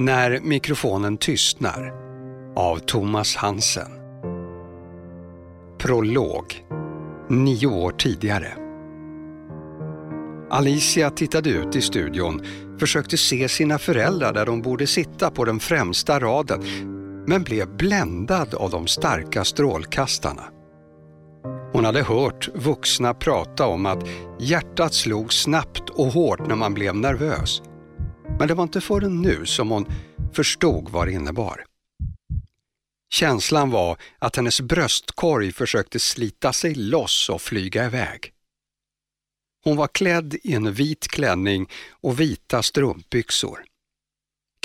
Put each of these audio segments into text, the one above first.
När mikrofonen tystnar av Thomas Hansen. Prolog. Nio år tidigare. Alicia tittade ut i studion, försökte se sina föräldrar där de borde sitta på den främsta raden, men blev bländad av de starka strålkastarna. Hon hade hört vuxna prata om att hjärtat slog snabbt och hårt när man blev nervös. Men det var inte förrän nu som hon förstod vad det innebar. Känslan var att hennes bröstkorg försökte slita sig loss och flyga iväg. Hon var klädd i en vit klänning och vita strumpbyxor.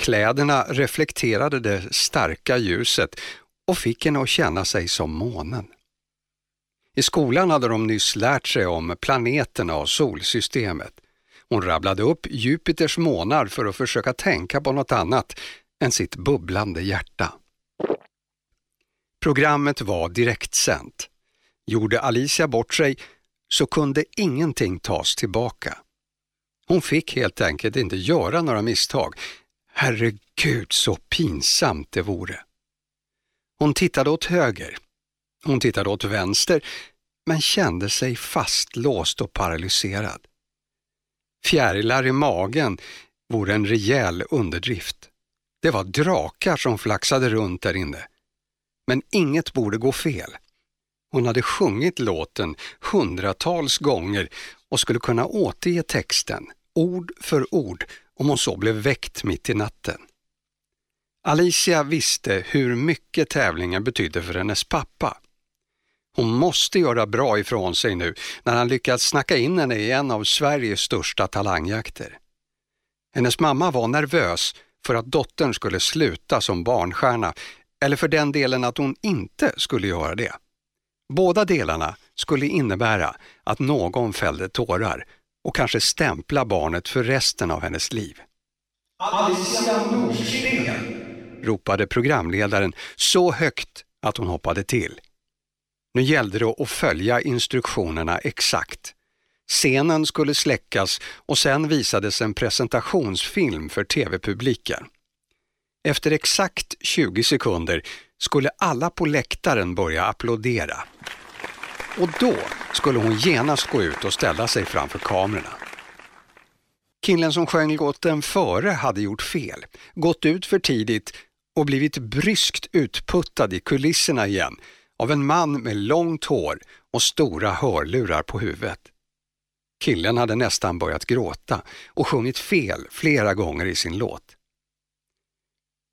Kläderna reflekterade det starka ljuset och fick henne att känna sig som månen. I skolan hade de nyss lärt sig om planeterna och solsystemet. Hon rabblade upp Jupiters månar för att försöka tänka på något annat än sitt bubblande hjärta. Programmet var direktsänt. Gjorde Alicia bort sig så kunde ingenting tas tillbaka. Hon fick helt enkelt inte göra några misstag. Herregud så pinsamt det vore. Hon tittade åt höger. Hon tittade åt vänster men kände sig fastlåst och paralyserad. Fjärilar i magen vore en rejäl underdrift. Det var drakar som flaxade runt där inne. Men inget borde gå fel. Hon hade sjungit låten hundratals gånger och skulle kunna återge texten, ord för ord, om hon så blev väckt mitt i natten. Alicia visste hur mycket tävlingen betydde för hennes pappa. Hon måste göra bra ifrån sig nu när han lyckats snacka in henne i en av Sveriges största talangjakter. Hennes mamma var nervös för att dottern skulle sluta som barnstjärna eller för den delen att hon inte skulle göra det. Båda delarna skulle innebära att någon fällde tårar och kanske stämpla barnet för resten av hennes liv. Alicia Nordsten! ropade programledaren så högt att hon hoppade till. Nu gällde det att följa instruktionerna exakt. Scenen skulle släckas och sen visades en presentationsfilm för tv-publiken. Efter exakt 20 sekunder skulle alla på läktaren börja applådera. Och då skulle hon genast gå ut och ställa sig framför kamerorna. Killen som sjöng låten före hade gjort fel, gått ut för tidigt och blivit bryskt utputtad i kulisserna igen av en man med långt hår och stora hörlurar på huvudet. Killen hade nästan börjat gråta och sjungit fel flera gånger i sin låt.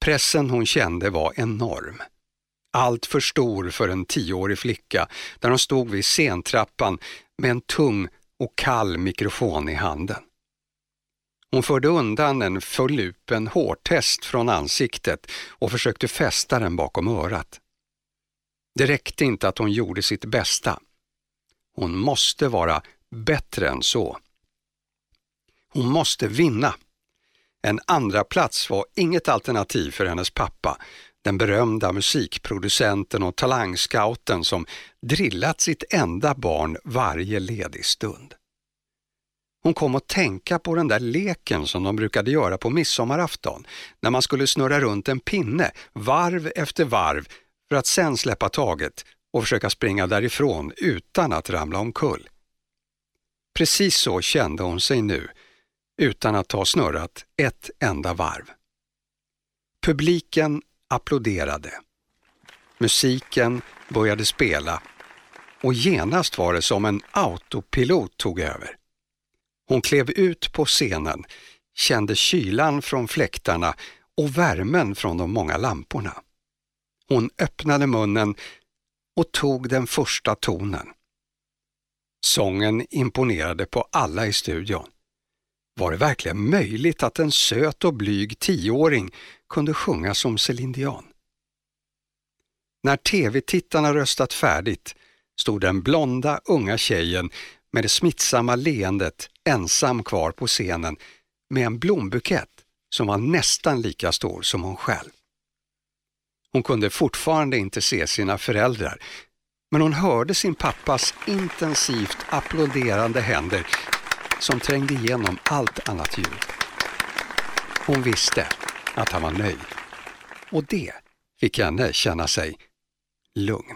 Pressen hon kände var enorm. Allt för stor för en tioårig flicka där hon stod vid scentrappan med en tung och kall mikrofon i handen. Hon förde undan en förlupen hårtest från ansiktet och försökte fästa den bakom örat. Det räckte inte att hon gjorde sitt bästa. Hon måste vara bättre än så. Hon måste vinna. En andra plats var inget alternativ för hennes pappa, den berömda musikproducenten och talangscouten som drillat sitt enda barn varje ledig stund. Hon kom att tänka på den där leken som de brukade göra på midsommarafton, när man skulle snurra runt en pinne varv efter varv för att sen släppa taget och försöka springa därifrån utan att ramla omkull. Precis så kände hon sig nu, utan att ha snurrat ett enda varv. Publiken applåderade. Musiken började spela och genast var det som en autopilot tog över. Hon klev ut på scenen, kände kylan från fläktarna och värmen från de många lamporna. Hon öppnade munnen och tog den första tonen. Sången imponerade på alla i studion. Var det verkligen möjligt att en söt och blyg tioåring kunde sjunga som Céline Dion? När tv-tittarna röstat färdigt stod den blonda unga tjejen med det smittsamma leendet ensam kvar på scenen med en blombukett som var nästan lika stor som hon själv. Hon kunde fortfarande inte se sina föräldrar, men hon hörde sin pappas intensivt applåderande händer som trängde igenom allt annat ljud. Hon visste, att han var nöjd. Och det fick henne känna sig lugn.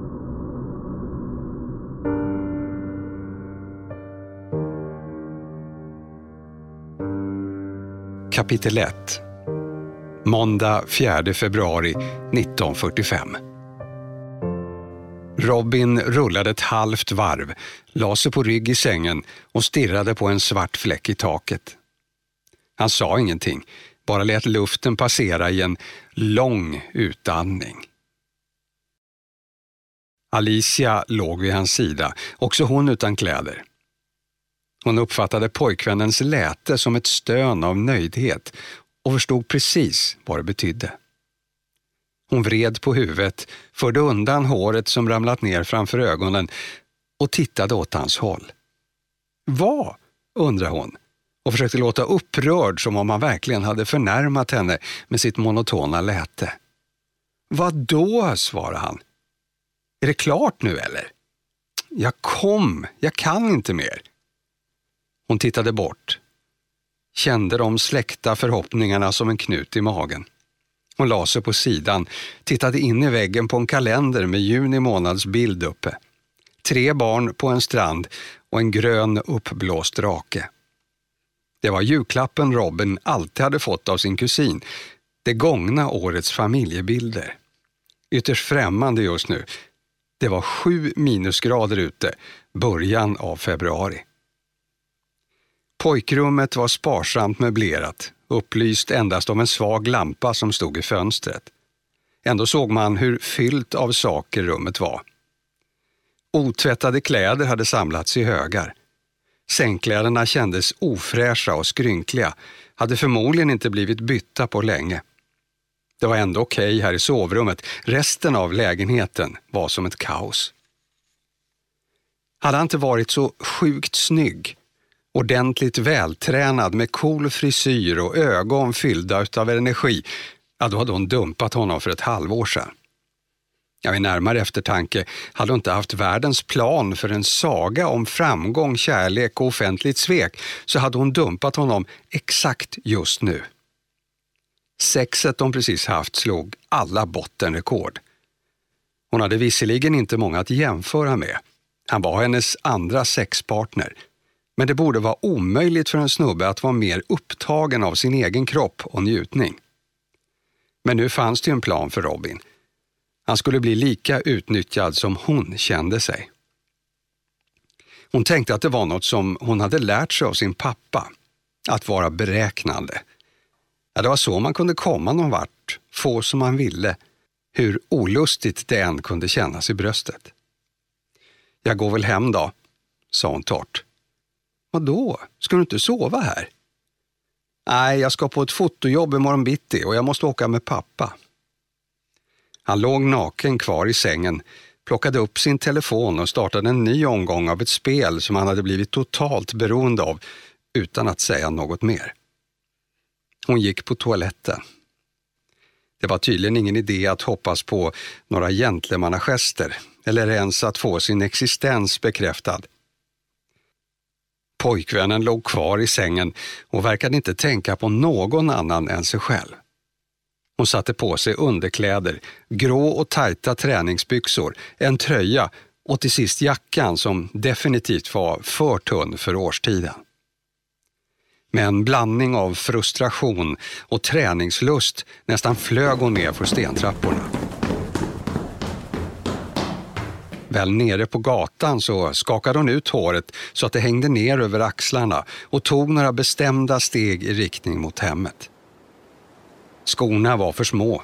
Kapitel 1 Måndag 4 februari 1945 Robin rullade ett halvt varv, la sig på rygg i sängen och stirrade på en svart fläck i taket. Han sa ingenting, bara lät luften passera i en lång utandning. Alicia låg vid hans sida, också hon utan kläder. Hon uppfattade pojkvännens läte som ett stön av nöjdhet och förstod precis vad det betydde. Hon vred på huvudet, förde undan håret som ramlat ner framför ögonen och tittade åt hans håll. Vad? undrade hon och försökte låta upprörd som om han verkligen hade förnärmat henne med sitt monotona läte. Vad då? svarade han. Är det klart nu eller? Jag kom, jag kan inte mer. Hon tittade bort, kände de släckta förhoppningarna som en knut i magen. Hon la sig på sidan, tittade in i väggen på en kalender med juni månads bild uppe. Tre barn på en strand och en grön uppblåst drake. Det var julklappen Robin alltid hade fått av sin kusin, det gångna årets familjebilder. Ytterst främmande just nu. Det var sju minusgrader ute, början av februari. Pojkrummet var sparsamt möblerat, upplyst endast av en svag lampa som stod i fönstret. Ändå såg man hur fyllt av saker rummet var. Otvättade kläder hade samlats i högar. Sängkläderna kändes ofräscha och skrynkliga, hade förmodligen inte blivit bytta på länge. Det var ändå okej okay här i sovrummet, resten av lägenheten var som ett kaos. Hade han inte varit så sjukt snygg ordentligt vältränad med cool frisyr och ögon fyllda av energi, ja, då hade hon dumpat honom för ett halvår sedan. Ja, vid närmare eftertanke hade hon inte haft världens plan för en saga om framgång, kärlek och offentligt svek, så hade hon dumpat honom exakt just nu. Sexet de precis haft slog alla bottenrekord. Hon hade visserligen inte många att jämföra med. Han var hennes andra sexpartner, men det borde vara omöjligt för en snubbe att vara mer upptagen av sin egen kropp och njutning. Men nu fanns det en plan för Robin. Han skulle bli lika utnyttjad som hon kände sig. Hon tänkte att det var något som hon hade lärt sig av sin pappa, att vara beräknande. Ja, det var så man kunde komma någon vart, få som man ville, hur olustigt det än kunde kännas i bröstet. Jag går väl hem då, sa hon torrt. Vadå? Ska du inte sova här? Nej, jag ska på ett fotojobb imorgon bitti och jag måste åka med pappa. Han låg naken kvar i sängen, plockade upp sin telefon och startade en ny omgång av ett spel som han hade blivit totalt beroende av utan att säga något mer. Hon gick på toaletten. Det var tydligen ingen idé att hoppas på några gentlemannagester eller ens att få sin existens bekräftad. Pojkvännen låg kvar i sängen och verkade inte tänka på någon annan än sig själv. Hon satte på sig underkläder, grå och tajta träningsbyxor, en tröja och till sist jackan som definitivt var för tunn för årstiden. Med en blandning av frustration och träningslust nästan flög hon ner för stentrapporna. Väl nere på gatan så skakade hon ut håret så att det hängde ner över axlarna och tog några bestämda steg i riktning mot hemmet. Skorna var för små.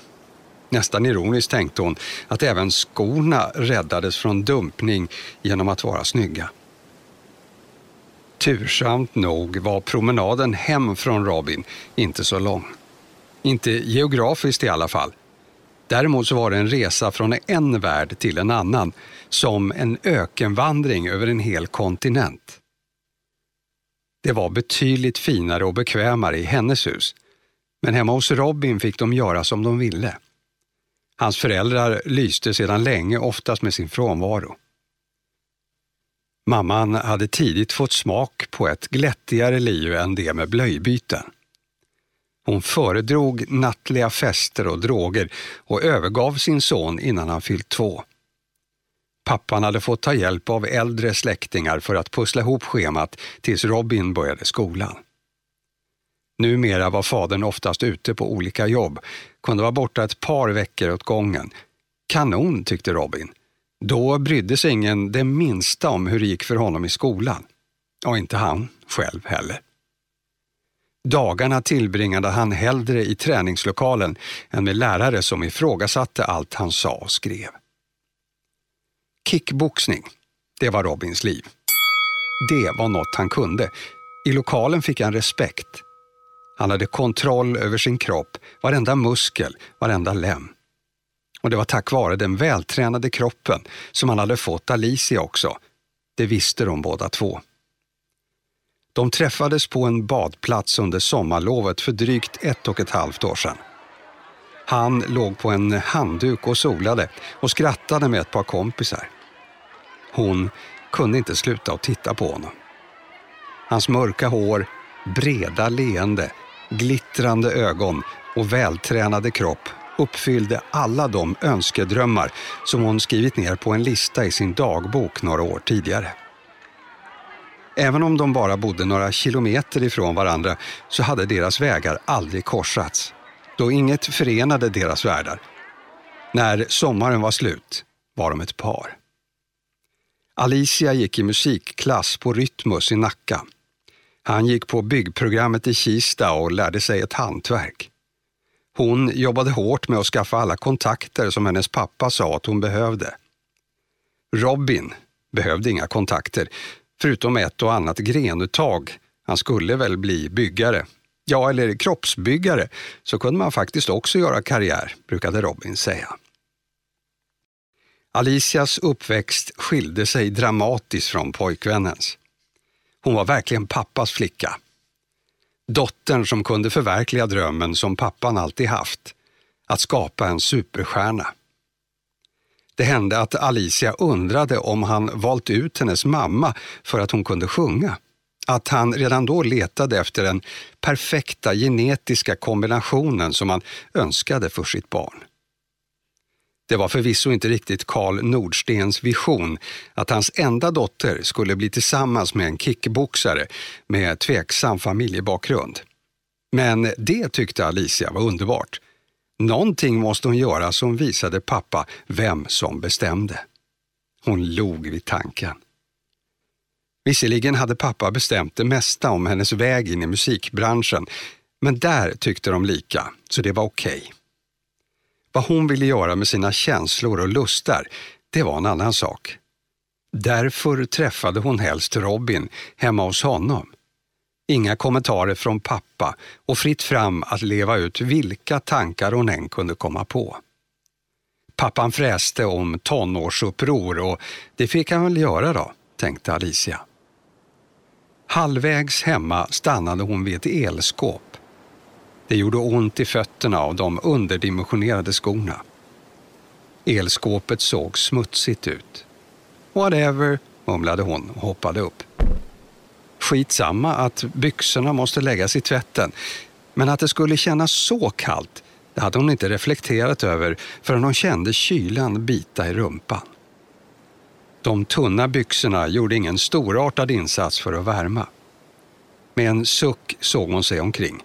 Nästan ironiskt tänkte hon att även skorna räddades från dumpning genom att vara snygga. Tursamt nog var promenaden hem från Robin inte så lång. Inte geografiskt i alla fall. Däremot så var det en resa från en värld till en annan, som en ökenvandring över en hel kontinent. Det var betydligt finare och bekvämare i hennes hus, men hemma hos Robin fick de göra som de ville. Hans föräldrar lyste sedan länge oftast med sin frånvaro. Mamman hade tidigt fått smak på ett glättigare liv än det med blöjbyten. Hon föredrog nattliga fester och droger och övergav sin son innan han fyllt två. Pappan hade fått ta hjälp av äldre släktingar för att pussla ihop schemat tills Robin började skolan. Numera var fadern oftast ute på olika jobb, kunde vara borta ett par veckor åt gången. Kanon, tyckte Robin. Då brydde sig ingen det minsta om hur det gick för honom i skolan. Och inte han själv heller. Dagarna tillbringade han hellre i träningslokalen än med lärare som ifrågasatte allt han sa och skrev. Kickboxning, det var Robins liv. Det var något han kunde. I lokalen fick han respekt. Han hade kontroll över sin kropp, varenda muskel, varenda lem. Och det var tack vare den vältränade kroppen som han hade fått Alicia också. Det visste de båda två. De träffades på en badplats under sommarlovet för drygt ett och ett halvt år sedan. Han låg på en handduk och solade och skrattade med ett par kompisar. Hon kunde inte sluta att titta på honom. Hans mörka hår, breda leende, glittrande ögon och vältränade kropp uppfyllde alla de önskedrömmar som hon skrivit ner på en lista i sin dagbok några år tidigare. Även om de bara bodde några kilometer ifrån varandra så hade deras vägar aldrig korsats, då inget förenade deras världar. När sommaren var slut var de ett par. Alicia gick i musikklass på Rytmus i Nacka. Han gick på byggprogrammet i Kista och lärde sig ett hantverk. Hon jobbade hårt med att skaffa alla kontakter som hennes pappa sa att hon behövde. Robin behövde inga kontakter, förutom ett och annat grenuttag. Han skulle väl bli byggare. Ja, eller kroppsbyggare, så kunde man faktiskt också göra karriär, brukade Robin säga. Alicias uppväxt skilde sig dramatiskt från pojkvännens. Hon var verkligen pappas flicka. Dottern som kunde förverkliga drömmen som pappan alltid haft, att skapa en superstjärna. Det hände att Alicia undrade om han valt ut hennes mamma för att hon kunde sjunga. Att han redan då letade efter den perfekta genetiska kombinationen som han önskade för sitt barn. Det var förvisso inte riktigt Karl Nordstens vision att hans enda dotter skulle bli tillsammans med en kickboxare med tveksam familjebakgrund. Men det tyckte Alicia var underbart. Någonting måste hon göra som visade pappa vem som bestämde. Hon log vid tanken. Visserligen hade pappa bestämt det mesta om hennes väg in i musikbranschen, men där tyckte de lika, så det var okej. Okay. Vad hon ville göra med sina känslor och lustar, det var en annan sak. Därför träffade hon helst Robin hemma hos honom. Inga kommentarer från pappa och fritt fram att leva ut vilka tankar hon än kunde komma på. Pappan fräste om tonårsuppror och det fick han väl göra då, tänkte Alicia. Halvvägs hemma stannade hon vid ett elskåp. Det gjorde ont i fötterna av de underdimensionerade skorna. Elskåpet såg smutsigt ut. Whatever, mumlade hon och hoppade upp. Skitsamma att byxorna måste läggas i tvätten, men att det skulle kännas så kallt, det hade hon inte reflekterat över förrän hon kände kylan bita i rumpan. De tunna byxorna gjorde ingen storartad insats för att värma. Med en suck såg hon sig omkring.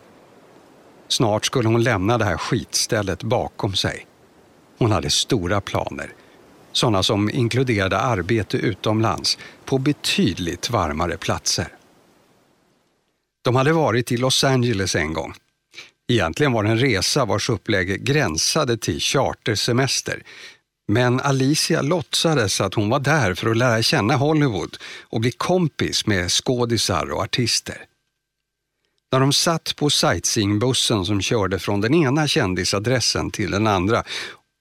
Snart skulle hon lämna det här skitstället bakom sig. Hon hade stora planer. Sådana som inkluderade arbete utomlands på betydligt varmare platser. De hade varit i Los Angeles en gång. Egentligen var det en resa vars upplägg gränsade till chartersemester. Men Alicia låtsades att hon var där för att lära känna Hollywood och bli kompis med skådisar och artister. När de satt på sightseeingbussen som körde från den ena kändisadressen till den andra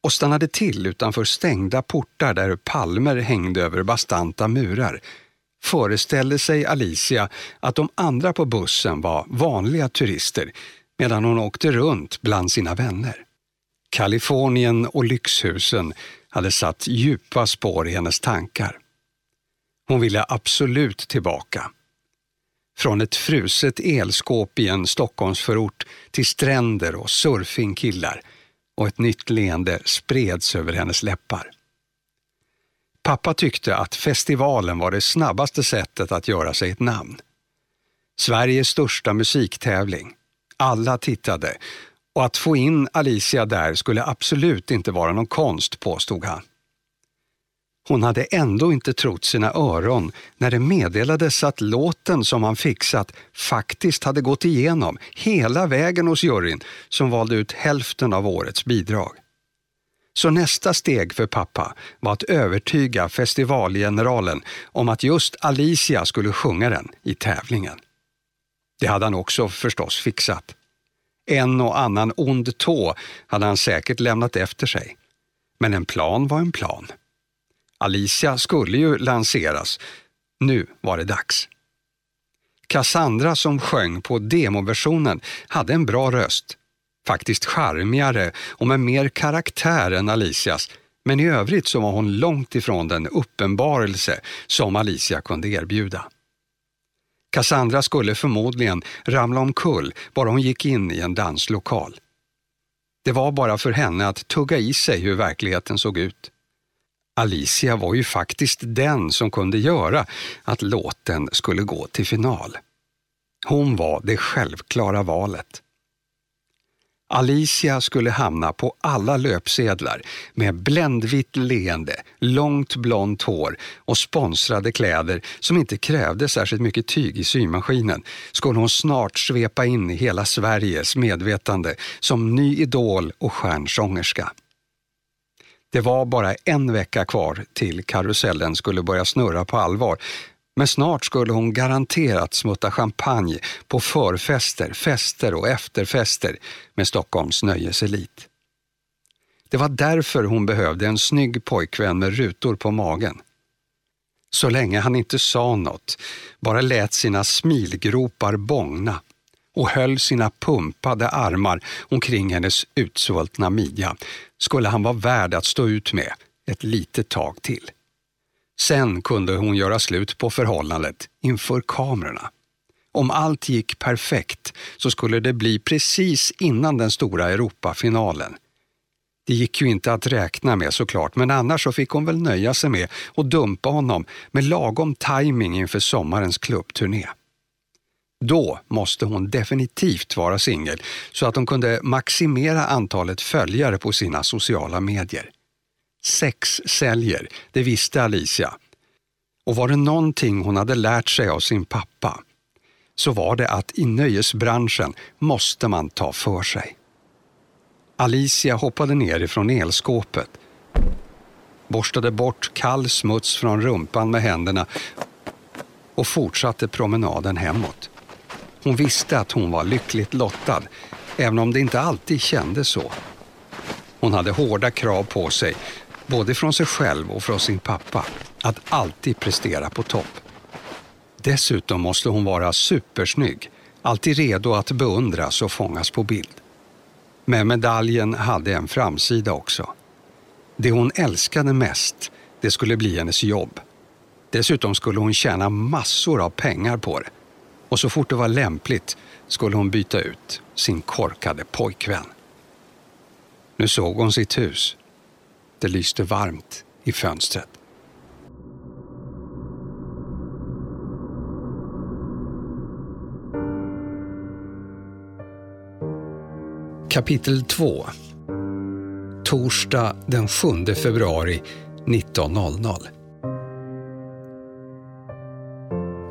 och stannade till utanför stängda portar där palmer hängde över bastanta murar föreställde sig Alicia att de andra på bussen var vanliga turister medan hon åkte runt bland sina vänner. Kalifornien och lyxhusen hade satt djupa spår i hennes tankar. Hon ville absolut tillbaka. Från ett fruset elskåp i en Stockholmsförort till stränder och surfingkillar och ett nytt leende spreds över hennes läppar. Pappa tyckte att festivalen var det snabbaste sättet att göra sig ett namn. Sveriges största musiktävling. Alla tittade och att få in Alicia där skulle absolut inte vara någon konst, påstod han. Hon hade ändå inte trott sina öron när det meddelades att låten som han fixat faktiskt hade gått igenom hela vägen hos juryn som valde ut hälften av årets bidrag. Så nästa steg för pappa var att övertyga festivalgeneralen om att just Alicia skulle sjunga den i tävlingen. Det hade han också förstås fixat. En och annan ond tå hade han säkert lämnat efter sig. Men en plan var en plan. Alicia skulle ju lanseras. Nu var det dags. Cassandra som sjöng på demoversionen hade en bra röst. Faktiskt charmigare och med mer karaktär än Alicias, men i övrigt så var hon långt ifrån den uppenbarelse som Alicia kunde erbjuda. Cassandra skulle förmodligen ramla omkull bara hon gick in i en danslokal. Det var bara för henne att tugga i sig hur verkligheten såg ut. Alicia var ju faktiskt den som kunde göra att låten skulle gå till final. Hon var det självklara valet. Alicia skulle hamna på alla löpsedlar med bländvitt leende, långt blont hår och sponsrade kläder som inte krävde särskilt mycket tyg i symaskinen skulle hon snart svepa in i hela Sveriges medvetande som ny idol och stjärnsångerska. Det var bara en vecka kvar till karusellen skulle börja snurra på allvar men snart skulle hon garanterat smutta champagne på förfester, fester och efterfester med Stockholms nöjeselit. Det var därför hon behövde en snygg pojkvän med rutor på magen. Så länge han inte sa något, bara lät sina smilgropar bångna och höll sina pumpade armar omkring hennes utsvultna midja skulle han vara värd att stå ut med ett litet tag till. Sen kunde hon göra slut på förhållandet inför kamerorna. Om allt gick perfekt så skulle det bli precis innan den stora Europafinalen. Det gick ju inte att räkna med såklart, men annars så fick hon väl nöja sig med att dumpa honom med lagom timing inför sommarens klubbturné. Då måste hon definitivt vara singel så att hon kunde maximera antalet följare på sina sociala medier. Sex säljer, det visste Alicia. Och var det någonting hon hade lärt sig av sin pappa så var det att i nöjesbranschen måste man ta för sig. Alicia hoppade ner ifrån elskåpet, borstade bort kall smuts från rumpan med händerna och fortsatte promenaden hemåt. Hon visste att hon var lyckligt lottad, även om det inte alltid kändes så. Hon hade hårda krav på sig både från sig själv och från sin pappa, att alltid prestera på topp. Dessutom måste hon vara supersnygg, alltid redo att beundras och fångas på bild. Men medaljen hade en framsida också. Det hon älskade mest, det skulle bli hennes jobb. Dessutom skulle hon tjäna massor av pengar på det. Och så fort det var lämpligt skulle hon byta ut sin korkade pojkvän. Nu såg hon sitt hus det lyste varmt i fönstret. Kapitel 2 Torsdag den 7 februari 19.00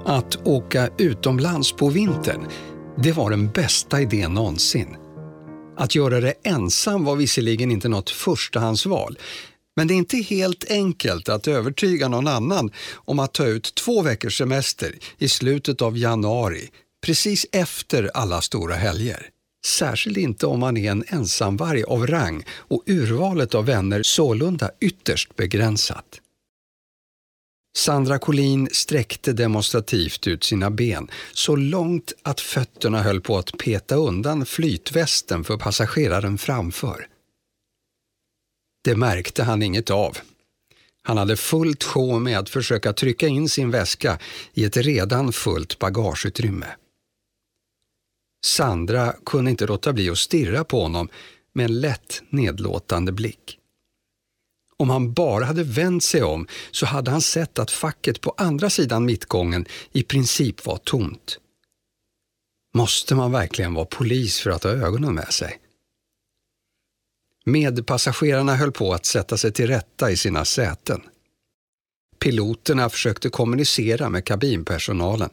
Att åka utomlands på vintern, det var den bästa idén någonsin. Att göra det ensam var visserligen inte något förstahandsval, Men det är inte helt enkelt att övertyga någon annan om att ta ut två veckors semester i slutet av januari, precis efter alla stora helger. Särskilt inte om man är en ensamvarg av rang och urvalet av vänner sålunda ytterst begränsat. Sandra Collin sträckte demonstrativt ut sina ben så långt att fötterna höll på att peta undan flytvästen för passageraren framför. Det märkte han inget av. Han hade fullt sjå med att försöka trycka in sin väska i ett redan fullt bagageutrymme. Sandra kunde inte låta bli att stirra på honom med en lätt nedlåtande blick. Om han bara hade vänt sig om så hade han sett att facket på andra sidan mittgången i princip var tomt. Måste man verkligen vara polis för att ha ögonen med sig? Medpassagerarna höll på att sätta sig till rätta i sina säten. Piloterna försökte kommunicera med kabinpersonalen.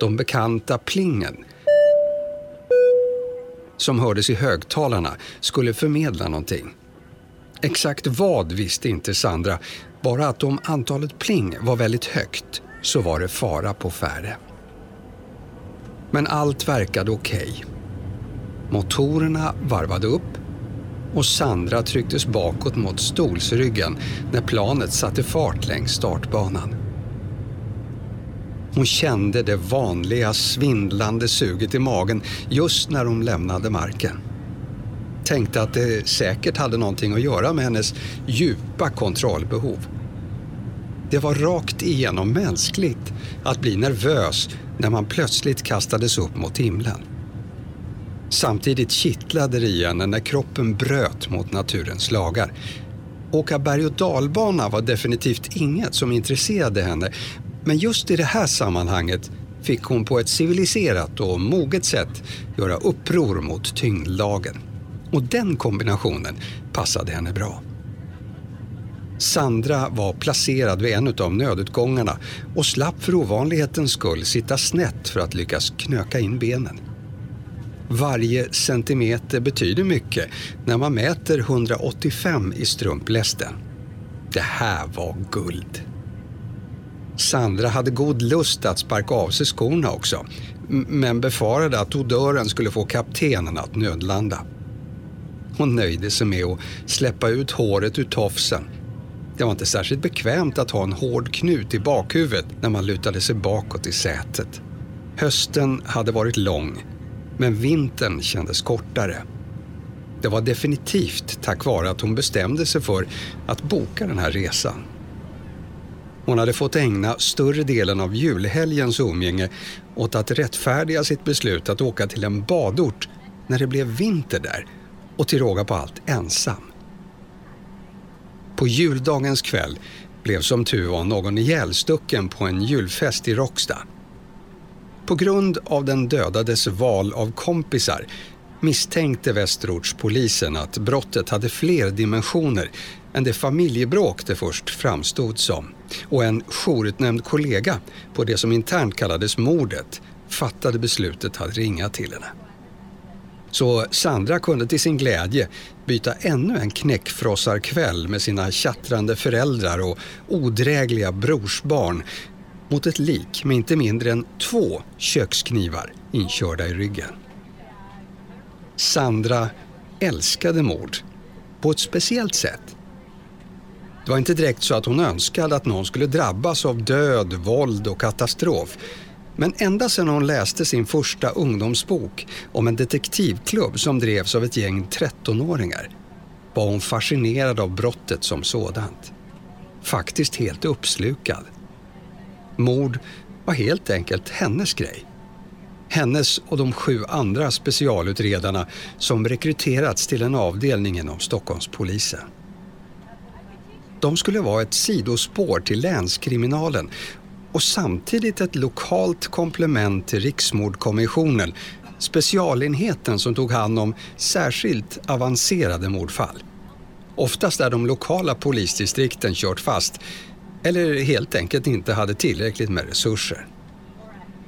De bekanta plingen som hördes i högtalarna skulle förmedla någonting. Exakt vad visste inte Sandra, bara att om antalet pling var väldigt högt så var det fara på färde. Men allt verkade okej. Okay. Motorerna varvade upp och Sandra trycktes bakåt mot stolsryggen när planet satte fart längs startbanan. Hon kände det vanliga svindlande suget i magen just när hon lämnade marken. Tänkte att det säkert hade någonting att göra med hennes djupa kontrollbehov. Det var rakt igenom mänskligt att bli nervös när man plötsligt kastades upp mot himlen. Samtidigt kittlade det i henne när kroppen bröt mot naturens lagar. Åka berg och dalbana var definitivt inget som intresserade henne men just i det här sammanhanget fick hon på ett civiliserat och moget sätt göra uppror mot tyngdlagen. Och den kombinationen passade henne bra. Sandra var placerad vid en av nödutgångarna och slapp för ovanlighetens skull sitta snett för att lyckas knöka in benen. Varje centimeter betyder mycket när man mäter 185 i strumplästen. Det här var guld. Sandra hade god lust att sparka av sig skorna också men befarade att odören skulle få kaptenen att nödlanda. Hon nöjde sig med att släppa ut håret ur tofsen. Det var inte särskilt bekvämt att ha en hård knut i bakhuvudet när man lutade sig bakåt i sätet. Hösten hade varit lång, men vintern kändes kortare. Det var definitivt tack vare att hon bestämde sig för att boka den här resan. Hon hade fått ägna större delen av julhelgens umgänge åt att rättfärdiga sitt beslut att åka till en badort när det blev vinter där och till råga på allt ensam. På juldagens kväll blev som tur var någon ihjälstucken på en julfest i Råcksta. På grund av den dödades val av kompisar misstänkte Västerortspolisen att brottet hade fler dimensioner än det familjebråk det först framstod som. Och en jourutnämnd kollega på det som internt kallades mordet fattade beslutet att ringa till henne. Så Sandra kunde till sin glädje byta ännu en knäckfrossarkväll med sina tjattrande föräldrar och odrägliga brorsbarn mot ett lik med inte mindre än två köksknivar inkörda i ryggen. Sandra älskade mord på ett speciellt sätt. Det var inte direkt så att hon önskade att någon skulle drabbas av död, våld och katastrof. Men ända sedan hon läste sin första ungdomsbok om en detektivklubb som drevs av ett gäng 13-åringar var hon fascinerad av brottet som sådant. Faktiskt helt uppslukad. Mord var helt enkelt hennes grej. Hennes och de sju andra specialutredarna som rekryterats till en avdelning inom Stockholmspolisen. De skulle vara ett sidospår till länskriminalen och samtidigt ett lokalt komplement till Riksmordkommissionen, specialenheten som tog hand om särskilt avancerade mordfall. Oftast där de lokala polisdistrikten kört fast eller helt enkelt inte hade tillräckligt med resurser.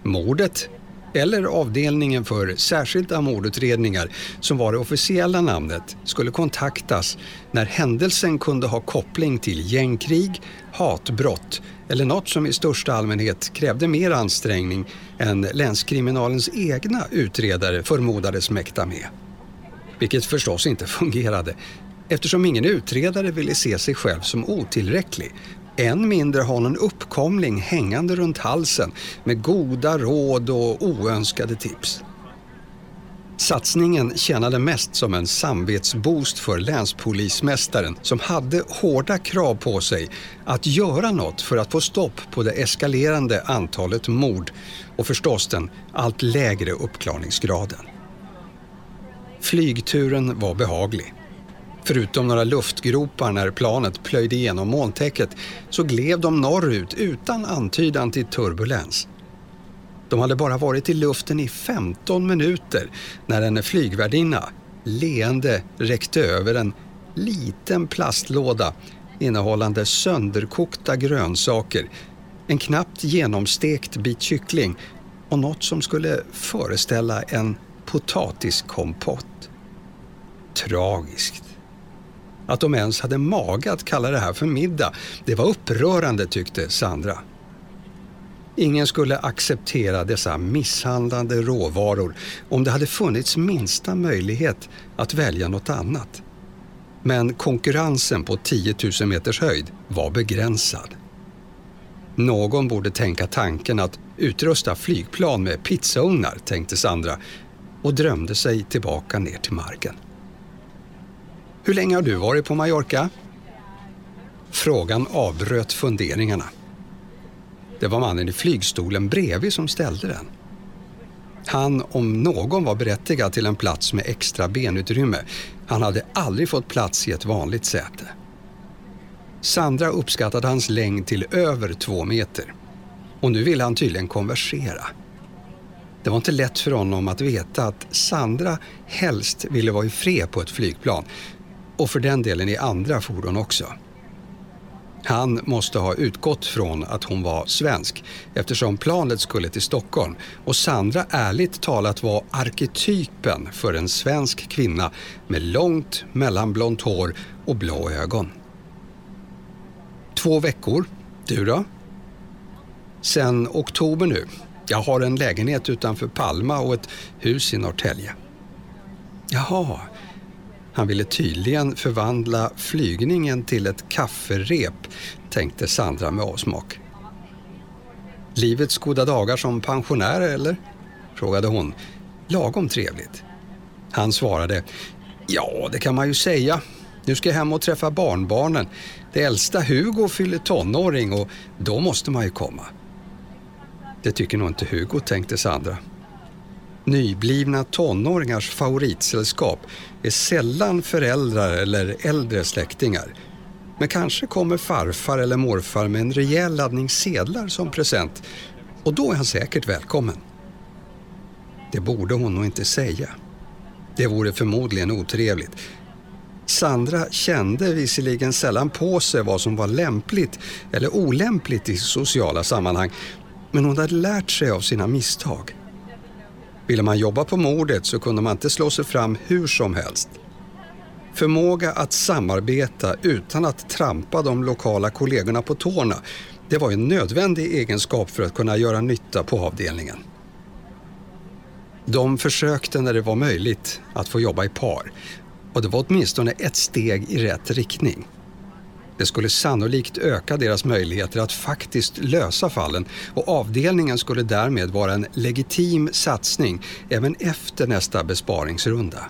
Mordet eller avdelningen för särskilda mordutredningar som var det officiella namnet skulle kontaktas när händelsen kunde ha koppling till gängkrig, hatbrott eller något som i största allmänhet krävde mer ansträngning än länskriminalens egna utredare förmodades mäkta med. Vilket förstås inte fungerade eftersom ingen utredare ville se sig själv som otillräcklig än mindre ha någon uppkomling hängande runt halsen med goda råd och oönskade tips. Satsningen tjänade mest som en samvetsboost för länspolismästaren som hade hårda krav på sig att göra något för att få stopp på det eskalerande antalet mord och förstås den allt lägre uppklarningsgraden. Flygturen var behaglig. Förutom några luftgropar när planet plöjde igenom molntäcket så gled de norrut utan antydan till turbulens. De hade bara varit i luften i 15 minuter när en flygvärdinna leende räckte över en liten plastlåda innehållande sönderkokta grönsaker, en knappt genomstekt bit kyckling och något som skulle föreställa en potatiskompott. Tragiskt. Att de ens hade mage att kalla det här för middag, det var upprörande tyckte Sandra. Ingen skulle acceptera dessa misshandlande råvaror om det hade funnits minsta möjlighet att välja något annat. Men konkurrensen på 10 000 meters höjd var begränsad. Någon borde tänka tanken att utrusta flygplan med pizzaugnar, tänkte Sandra och drömde sig tillbaka ner till marken. Hur länge har du varit på Mallorca? Frågan avbröt funderingarna. Det var mannen i flygstolen bredvid som ställde den. Han om någon var berättigad till en plats med extra benutrymme. Han hade aldrig fått plats i ett vanligt säte. Sandra uppskattade hans längd till över två meter. Och nu ville han tydligen konversera. Det var inte lätt för honom att veta att Sandra helst ville vara i fred på ett flygplan och för den delen i andra fordon också. Han måste ha utgått från att hon var svensk eftersom planet skulle till Stockholm och Sandra ärligt talat var arketypen för en svensk kvinna med långt mellanblont hår och blå ögon. Två veckor. Du då? Sen oktober nu. Jag har en lägenhet utanför Palma och ett hus i Norrtälje. Jaha, han ville tydligen förvandla flygningen till ett kafferep, tänkte Sandra med avsmak. Livets goda dagar som pensionär, eller? frågade hon. Lagom trevligt. Han svarade, ja, det kan man ju säga. Nu ska jag hem och träffa barnbarnen. Det äldsta Hugo fyller tonåring och då måste man ju komma. Det tycker nog inte Hugo, tänkte Sandra. Nyblivna tonåringars favoritsällskap är sällan föräldrar eller äldre släktingar. Men kanske kommer farfar eller morfar med en rejäl laddning sedlar som present och då är han säkert välkommen. Det borde hon nog inte säga. Det vore förmodligen otrevligt. Sandra kände visserligen sällan på sig vad som var lämpligt eller olämpligt i sociala sammanhang men hon hade lärt sig av sina misstag. Ville man jobba på mordet så kunde man inte slå sig fram hur som helst. Förmåga att samarbeta utan att trampa de lokala kollegorna på tårna, det var en nödvändig egenskap för att kunna göra nytta på avdelningen. De försökte när det var möjligt att få jobba i par och det var åtminstone ett steg i rätt riktning. Det skulle sannolikt öka deras möjligheter att faktiskt lösa fallen och avdelningen skulle därmed vara en legitim satsning även efter nästa besparingsrunda.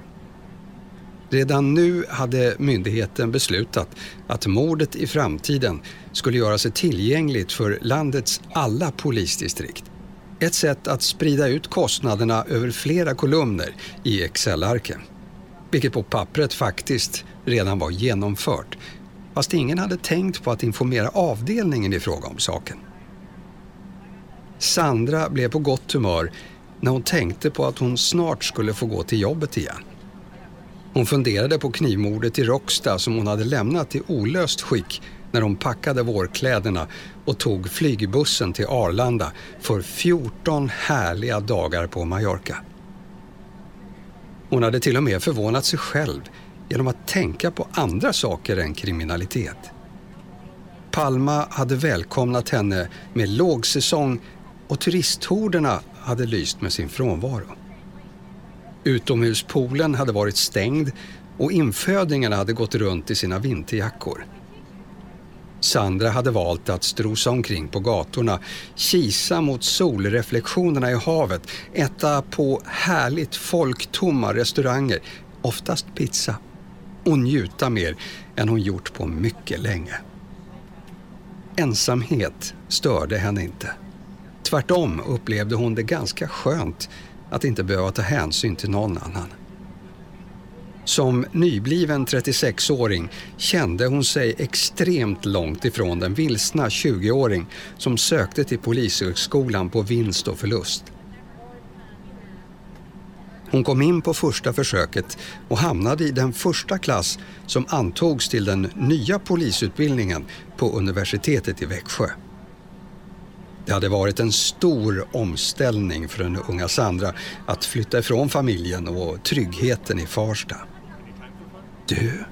Redan nu hade myndigheten beslutat att mordet i framtiden skulle göra sig tillgängligt för landets alla polisdistrikt. Ett sätt att sprida ut kostnaderna över flera kolumner i Excel-arken. Vilket på pappret faktiskt redan var genomfört fast ingen hade tänkt på att informera avdelningen i fråga om saken. Sandra blev på gott humör när hon tänkte på att hon snart skulle få gå till jobbet igen. Hon funderade på knivmordet i Råcksta som hon hade lämnat i olöst skick när hon packade vårkläderna och tog flygbussen till Arlanda för 14 härliga dagar på Mallorca. Hon hade till och med förvånat sig själv genom att tänka på andra saker än kriminalitet. Palma hade välkomnat henne med lågsäsong och turisthorderna hade lyst med sin frånvaro. Utomhuspoolen hade varit stängd och infödingarna hade gått runt i sina vinterjackor. Sandra hade valt att strosa omkring på gatorna, kisa mot solreflektionerna i havet, äta på härligt folktomma restauranger, oftast pizza, och njuta mer än hon gjort på mycket länge. Ensamhet störde henne inte. Tvärtom upplevde hon det ganska skönt att inte behöva ta hänsyn till någon annan. Som nybliven 36-åring kände hon sig extremt långt ifrån den vilsna 20-åring som sökte till Polishögskolan på vinst och förlust. Hon kom in på första försöket och hamnade i den första klass som antogs till den nya polisutbildningen på universitetet i Växjö. Det hade varit en stor omställning för den unga Sandra att flytta ifrån familjen och tryggheten i Farsta. Du,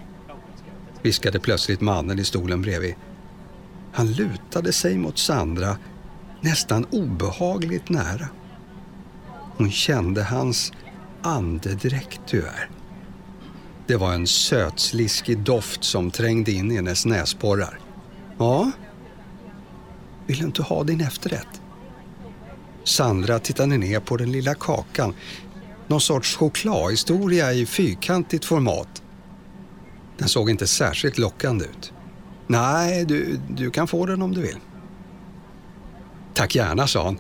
viskade plötsligt mannen i stolen bredvid. Han lutade sig mot Sandra nästan obehagligt nära. Hon kände hans andedräkt tyvärr. Det var en sötsliskig doft som trängde in i hennes näsborrar. Ja, vill du inte ha din efterrätt? Sandra tittade ner på den lilla kakan. Någon sorts chokladhistoria i fyrkantigt format. Den såg inte särskilt lockande ut. Nej, du, du kan få den om du vill. Tack gärna, sa han,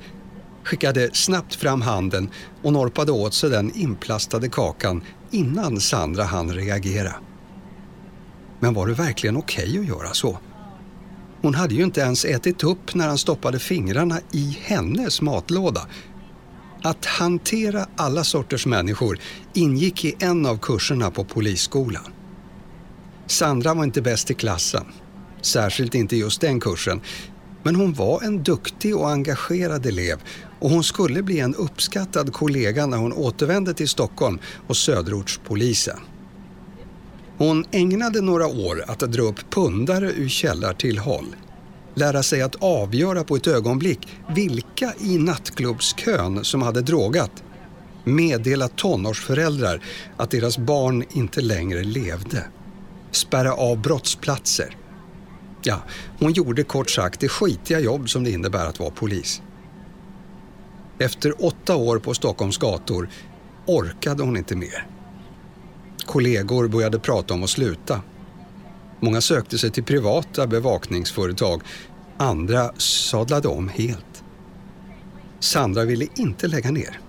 skickade snabbt fram handen och norpade åt sig den inplastade kakan innan Sandra hann reagera. Men var det verkligen okej okay att göra så? Hon hade ju inte ens ätit upp när han stoppade fingrarna i hennes matlåda. Att hantera alla sorters människor ingick i en av kurserna på polisskolan. Sandra var inte bäst i klassen, särskilt inte just den kursen, men hon var en duktig och engagerad elev och hon skulle bli en uppskattad kollega när hon återvände till Stockholm och söderortspolisen. Hon ägnade några år att dra upp pundare ur källartillhåll. Lära sig att avgöra på ett ögonblick vilka i nattklubbskön som hade drogat. Meddela tonårsföräldrar att deras barn inte längre levde. Spärra av brottsplatser. Ja, hon gjorde kort sagt det skitiga jobb som det innebär att vara polis. Efter åtta år på Stockholms gator orkade hon inte mer. Kollegor började prata om att sluta. Många sökte sig till privata bevakningsföretag. Andra sadlade om helt. Sandra ville inte lägga ner.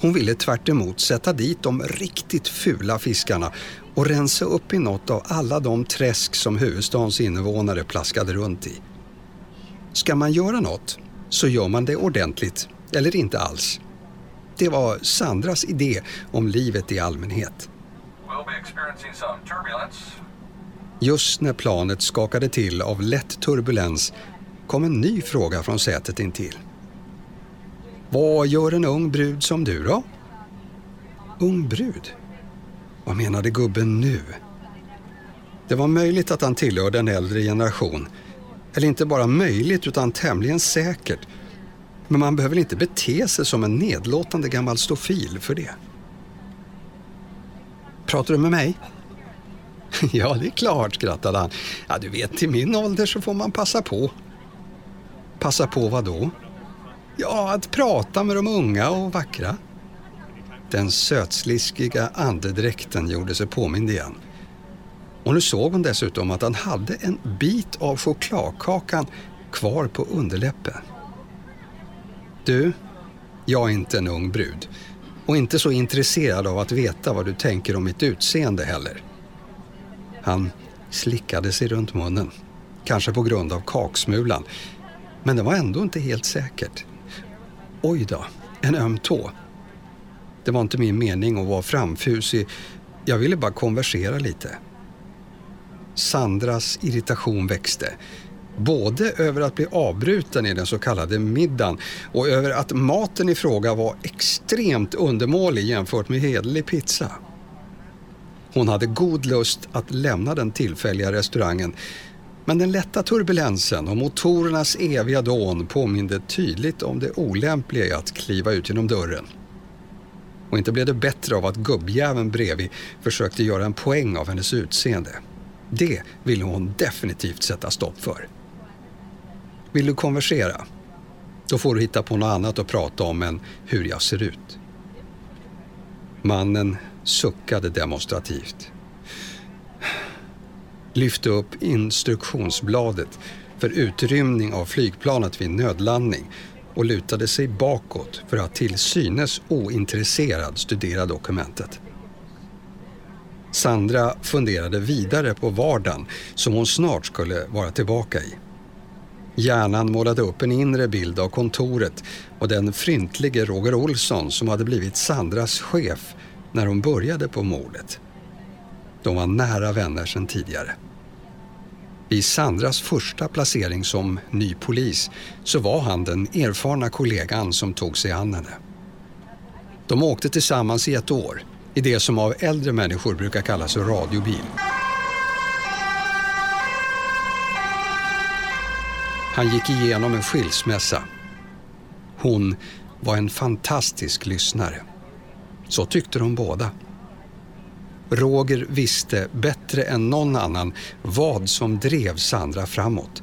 Hon ville tvärt sätta dit de riktigt fula fiskarna och rensa upp i något av alla de träsk som huvudstadens invånare plaskade runt i. Ska man göra något så gör man det ordentligt, eller inte alls. Det var Sandras idé om livet i allmänhet. Just när planet skakade till av lätt turbulens kom en ny fråga från sätet intill. Vad gör en ung brud som du då? Ung brud? Vad menade gubben nu? Det var möjligt att han tillhörde en äldre generation. Eller inte bara möjligt utan tämligen säkert. Men man behöver inte bete sig som en nedlåtande gammal stofil för det. Pratar du med mig? Ja, det är klart, skrattade han. Ja, du vet, till min ålder så får man passa på. Passa på vad då? Ja, att prata med de unga och vackra. Den sötsliskiga andedräkten gjorde sig påmind igen. Och nu såg hon dessutom att han hade en bit av chokladkakan kvar på underläppen. Du, jag är inte en ung brud och inte så intresserad av att veta vad du tänker om mitt utseende heller. Han slickade sig runt munnen, kanske på grund av kaksmulan. Men det var ändå inte helt säkert. Oj då, en öm tå. Det var inte min mening att vara framfusig. Jag ville bara konversera lite. Sandras irritation växte. Både över att bli avbruten i den så kallade middagen och över att maten i fråga var extremt undermålig jämfört med hederlig pizza. Hon hade god lust att lämna den tillfälliga restaurangen men den lätta turbulensen och motorernas eviga dån påminde tydligt om det olämpliga i att kliva ut genom dörren. Och inte blev det bättre av att gubbjäveln bredvid försökte göra en poäng av hennes utseende. Det ville hon definitivt sätta stopp för. Vill du konversera? Då får du hitta på något annat att prata om än hur jag ser ut. Mannen suckade demonstrativt. Lyfte upp instruktionsbladet för utrymning av flygplanet vid nödlandning och lutade sig bakåt för att till synes ointresserad studera dokumentet. Sandra funderade vidare på vardagen som hon snart skulle vara tillbaka i. Hjärnan målade upp en inre bild av kontoret och den fryntlige Roger Olsson som hade blivit Sandras chef när hon började på mordet. De var nära vänner sedan tidigare. I Sandras första placering som ny polis så var han den erfarna kollegan som tog sig an henne. De åkte tillsammans i ett år i det som av äldre människor brukar kallas radiobil. Han gick igenom en skilsmässa. Hon var en fantastisk lyssnare. Så tyckte de båda. Roger visste bättre än någon annan vad som drev Sandra framåt.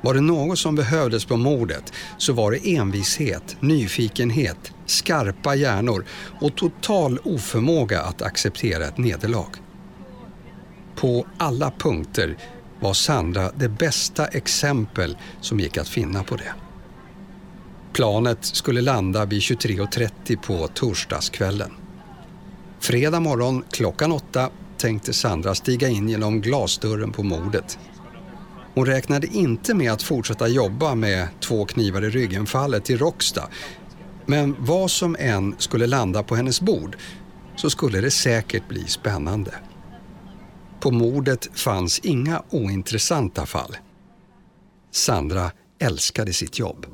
Var det något som behövdes på mordet så var det envishet, nyfikenhet, skarpa hjärnor och total oförmåga att acceptera ett nederlag. På alla punkter var Sandra det bästa exempel som gick att finna på det. Planet skulle landa vid 23.30 på torsdagskvällen. Fredag morgon klockan åtta tänkte Sandra stiga in genom glasdörren på mordet. Hon räknade inte med att fortsätta jobba med två knivar i ryggen-fallet till Rocksta. Men vad som än skulle landa på hennes bord så skulle det säkert bli spännande. På mordet fanns inga ointressanta fall. Sandra älskade sitt jobb.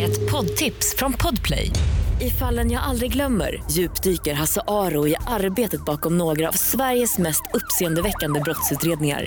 Ett poddtips från Podplay. I fallen jag aldrig glömmer djupdyker Hasse Aro i arbetet bakom några av Sveriges mest uppseendeväckande brottsutredningar